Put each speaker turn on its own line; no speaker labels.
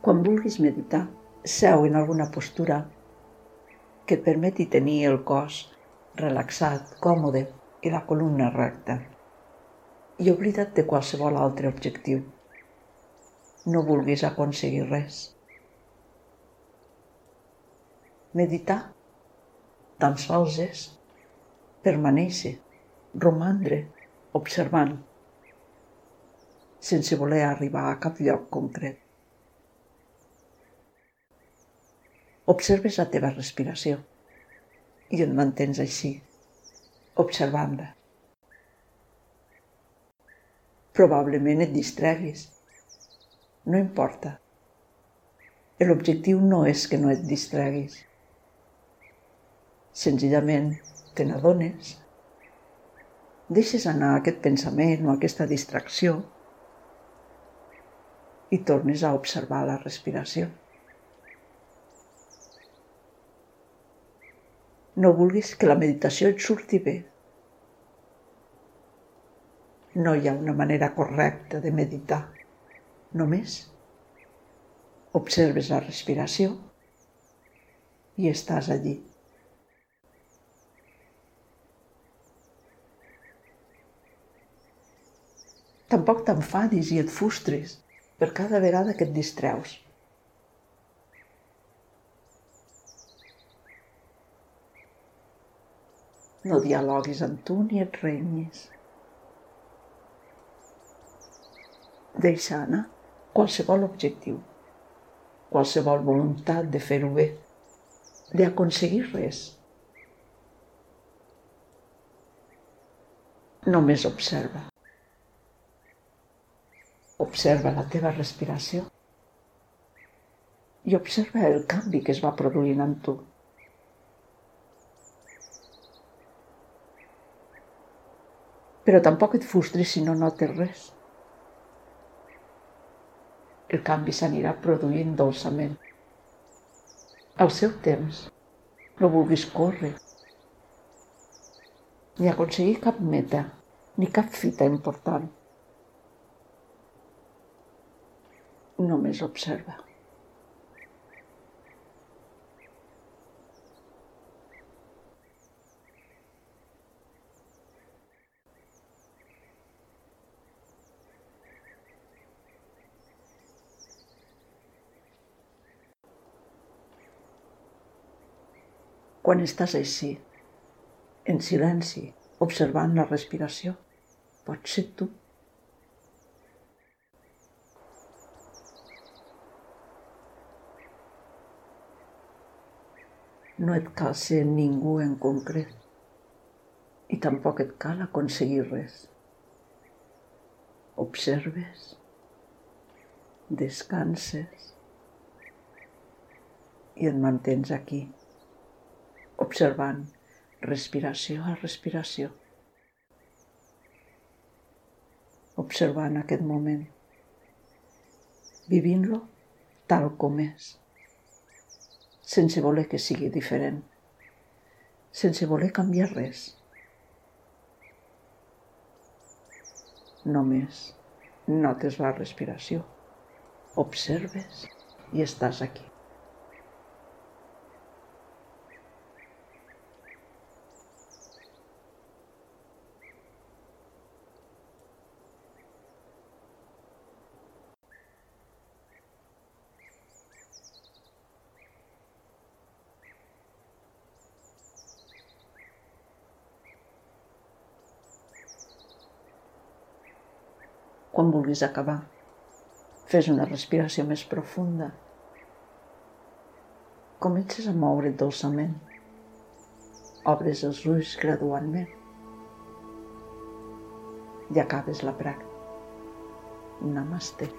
Quan vulguis meditar, seu en alguna postura que et permeti tenir el cos relaxat, còmode i la columna recta. I oblida't de qualsevol altre objectiu. No vulguis aconseguir res. Meditar tan sols és permanèixer, romandre, observant, sense voler arribar a cap lloc concret. Observes la teva respiració i et mantens així, observant-la. Probablement et distreguis. No importa. L'objectiu no és que no et distreguis. Senzillament te n'adones, deixes anar aquest pensament o aquesta distracció i tornes a observar la respiració. No vulguis que la meditació et surti bé. No hi ha una manera correcta de meditar. Només observes la respiració i estàs allí. Tampoc t'enfadis i et frustris per cada vegada que et distreus. No dialoguis amb tu ni et renyis. Deixa anar qualsevol objectiu, qualsevol voluntat de fer-ho bé, d'aconseguir res. Només observa. Observa la teva respiració i observa el canvi que es va produint en tu. Però tampoc et frustris si no notes res. El canvi s'anirà produint dolçament. Al seu temps, no vulguis córrer, ni aconseguir cap meta, ni cap fita important. Només observa. Quan estàs així, en silenci, observant la respiració. Pots ser tu. No et cal ser ningú en concret i tampoc et cal aconseguir res. Observes, descanses i et mantens aquí observant respiració a respiració. Observant aquest moment, vivint-lo tal com és, sense voler que sigui diferent, sense voler canviar res. Només notes la respiració, observes i estàs aquí. Quan vulguis acabar. Fes una respiració més profunda. Comences a moure't dolçament. Obres els ulls gradualment i acabes la pràctica. Namaste.